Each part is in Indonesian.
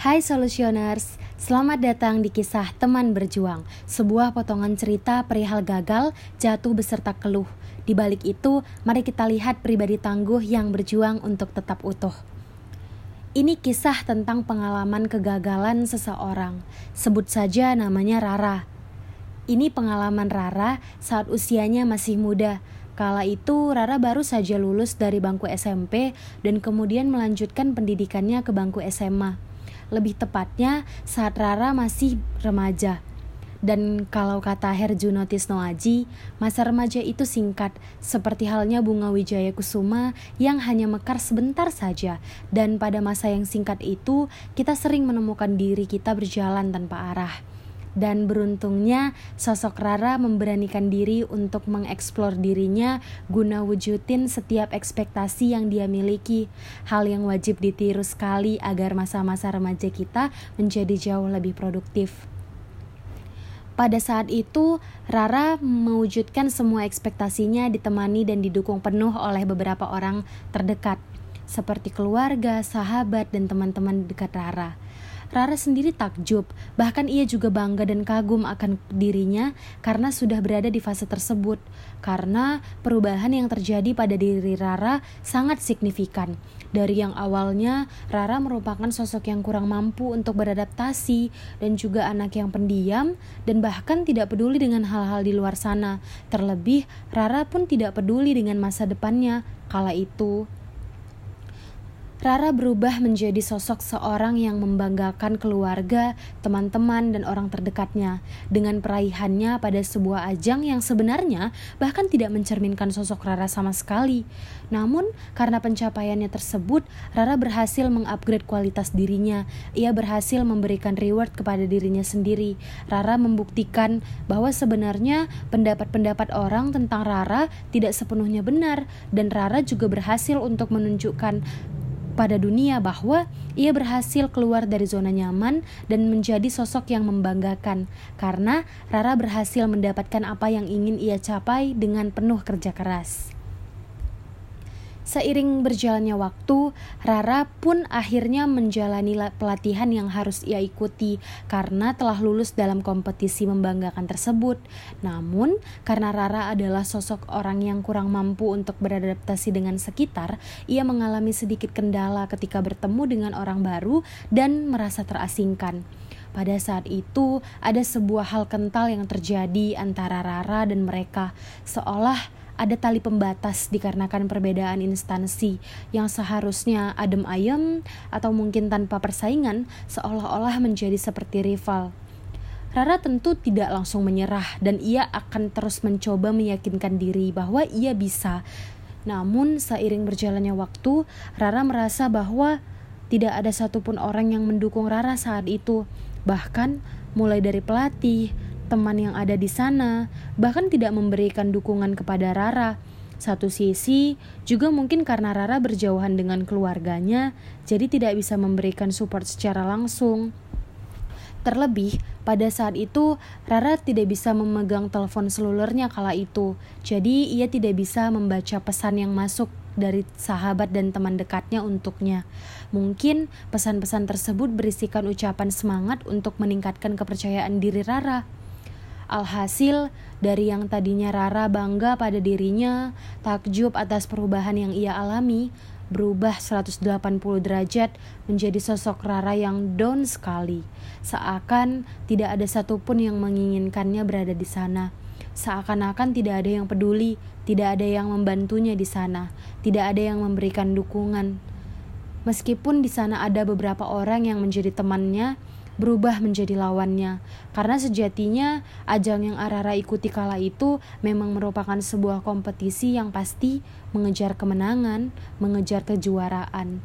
Hai Solutioners, selamat datang di kisah Teman Berjuang, sebuah potongan cerita perihal gagal, jatuh beserta keluh. Di balik itu, mari kita lihat pribadi tangguh yang berjuang untuk tetap utuh. Ini kisah tentang pengalaman kegagalan seseorang. Sebut saja namanya Rara. Ini pengalaman Rara saat usianya masih muda. Kala itu Rara baru saja lulus dari bangku SMP dan kemudian melanjutkan pendidikannya ke bangku SMA lebih tepatnya saat Rara masih remaja. Dan kalau kata Herjuno Tisnoaji, masa remaja itu singkat, seperti halnya bunga wijaya kusuma yang hanya mekar sebentar saja. Dan pada masa yang singkat itu, kita sering menemukan diri kita berjalan tanpa arah dan beruntungnya sosok Rara memberanikan diri untuk mengeksplor dirinya guna wujudin setiap ekspektasi yang dia miliki. Hal yang wajib ditiru sekali agar masa-masa remaja kita menjadi jauh lebih produktif. Pada saat itu, Rara mewujudkan semua ekspektasinya ditemani dan didukung penuh oleh beberapa orang terdekat, seperti keluarga, sahabat, dan teman-teman dekat Rara. Rara sendiri takjub, bahkan ia juga bangga dan kagum akan dirinya karena sudah berada di fase tersebut. Karena perubahan yang terjadi pada diri Rara sangat signifikan. Dari yang awalnya Rara merupakan sosok yang kurang mampu untuk beradaptasi dan juga anak yang pendiam dan bahkan tidak peduli dengan hal-hal di luar sana. Terlebih, Rara pun tidak peduli dengan masa depannya. Kala itu, Rara berubah menjadi sosok seorang yang membanggakan keluarga, teman-teman, dan orang terdekatnya dengan peraihannya pada sebuah ajang yang sebenarnya bahkan tidak mencerminkan sosok Rara sama sekali. Namun, karena pencapaiannya tersebut, Rara berhasil mengupgrade kualitas dirinya. Ia berhasil memberikan reward kepada dirinya sendiri. Rara membuktikan bahwa sebenarnya pendapat-pendapat orang tentang Rara tidak sepenuhnya benar, dan Rara juga berhasil untuk menunjukkan pada dunia bahwa ia berhasil keluar dari zona nyaman dan menjadi sosok yang membanggakan karena Rara berhasil mendapatkan apa yang ingin ia capai dengan penuh kerja keras. Seiring berjalannya waktu, Rara pun akhirnya menjalani pelatihan yang harus ia ikuti karena telah lulus dalam kompetisi membanggakan tersebut. Namun, karena Rara adalah sosok orang yang kurang mampu untuk beradaptasi dengan sekitar, ia mengalami sedikit kendala ketika bertemu dengan orang baru dan merasa terasingkan. Pada saat itu, ada sebuah hal kental yang terjadi antara Rara dan mereka, seolah ada tali pembatas dikarenakan perbedaan instansi yang seharusnya adem ayem atau mungkin tanpa persaingan seolah-olah menjadi seperti rival. Rara tentu tidak langsung menyerah dan ia akan terus mencoba meyakinkan diri bahwa ia bisa. Namun seiring berjalannya waktu, Rara merasa bahwa tidak ada satupun orang yang mendukung Rara saat itu. Bahkan mulai dari pelatih, teman yang ada di sana, bahkan tidak memberikan dukungan kepada Rara. Satu sisi juga mungkin karena Rara berjauhan dengan keluarganya, jadi tidak bisa memberikan support secara langsung. Terlebih, pada saat itu Rara tidak bisa memegang telepon selulernya kala itu, jadi ia tidak bisa membaca pesan yang masuk dari sahabat dan teman dekatnya untuknya. Mungkin pesan-pesan tersebut berisikan ucapan semangat untuk meningkatkan kepercayaan diri Rara. Alhasil, dari yang tadinya Rara bangga pada dirinya, takjub atas perubahan yang ia alami, berubah 180 derajat menjadi sosok Rara yang down sekali. Seakan tidak ada satupun yang menginginkannya berada di sana. Seakan-akan tidak ada yang peduli, tidak ada yang membantunya di sana, tidak ada yang memberikan dukungan. Meskipun di sana ada beberapa orang yang menjadi temannya, berubah menjadi lawannya. Karena sejatinya ajang yang Arara ikuti kala itu memang merupakan sebuah kompetisi yang pasti mengejar kemenangan, mengejar kejuaraan.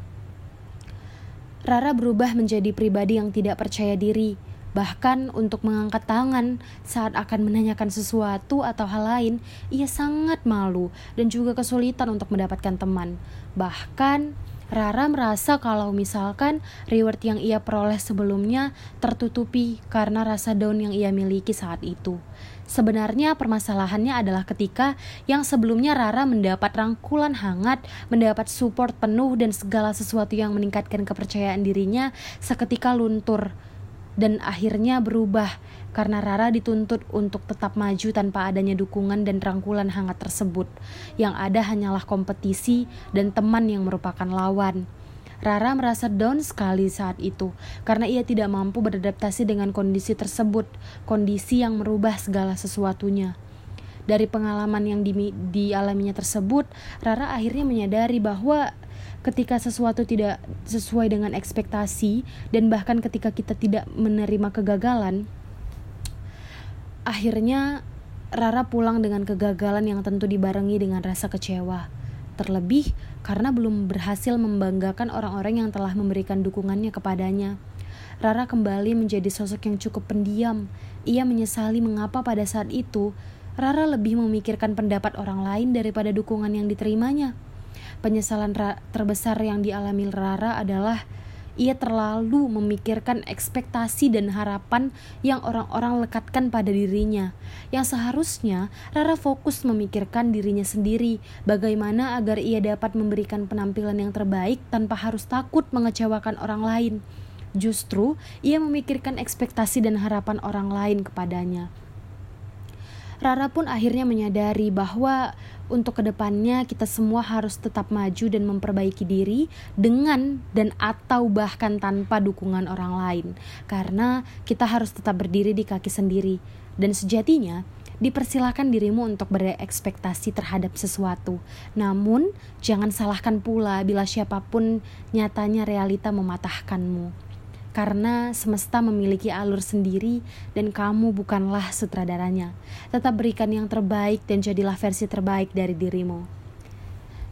Rara berubah menjadi pribadi yang tidak percaya diri, bahkan untuk mengangkat tangan saat akan menanyakan sesuatu atau hal lain, ia sangat malu dan juga kesulitan untuk mendapatkan teman. Bahkan Rara merasa kalau misalkan reward yang ia peroleh sebelumnya tertutupi karena rasa down yang ia miliki saat itu. Sebenarnya permasalahannya adalah ketika yang sebelumnya Rara mendapat rangkulan hangat, mendapat support penuh dan segala sesuatu yang meningkatkan kepercayaan dirinya seketika luntur dan akhirnya berubah karena Rara dituntut untuk tetap maju tanpa adanya dukungan dan rangkulan hangat tersebut. Yang ada hanyalah kompetisi dan teman yang merupakan lawan. Rara merasa down sekali saat itu karena ia tidak mampu beradaptasi dengan kondisi tersebut, kondisi yang merubah segala sesuatunya. Dari pengalaman yang di, dialaminya tersebut, Rara akhirnya menyadari bahwa ketika sesuatu tidak sesuai dengan ekspektasi dan bahkan ketika kita tidak menerima kegagalan, akhirnya Rara pulang dengan kegagalan yang tentu dibarengi dengan rasa kecewa. Terlebih karena belum berhasil membanggakan orang-orang yang telah memberikan dukungannya kepadanya. Rara kembali menjadi sosok yang cukup pendiam. Ia menyesali mengapa pada saat itu Rara lebih memikirkan pendapat orang lain daripada dukungan yang diterimanya. Penyesalan terbesar yang dialami Rara adalah ia terlalu memikirkan ekspektasi dan harapan yang orang-orang lekatkan pada dirinya. Yang seharusnya Rara fokus memikirkan dirinya sendiri, bagaimana agar ia dapat memberikan penampilan yang terbaik tanpa harus takut mengecewakan orang lain. Justru ia memikirkan ekspektasi dan harapan orang lain kepadanya. Rara pun akhirnya menyadari bahwa untuk ke depannya kita semua harus tetap maju dan memperbaiki diri dengan dan atau bahkan tanpa dukungan orang lain. Karena kita harus tetap berdiri di kaki sendiri. Dan sejatinya dipersilakan dirimu untuk berekspektasi terhadap sesuatu. Namun, jangan salahkan pula bila siapa pun nyatanya realita mematahkanmu karena semesta memiliki alur sendiri dan kamu bukanlah sutradaranya. Tetap berikan yang terbaik dan jadilah versi terbaik dari dirimu.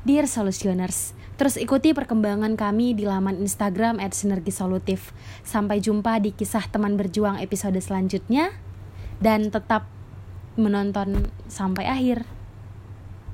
Dear Solutioners, terus ikuti perkembangan kami di laman Instagram at Sinergi Solutif. Sampai jumpa di kisah teman berjuang episode selanjutnya dan tetap menonton sampai akhir.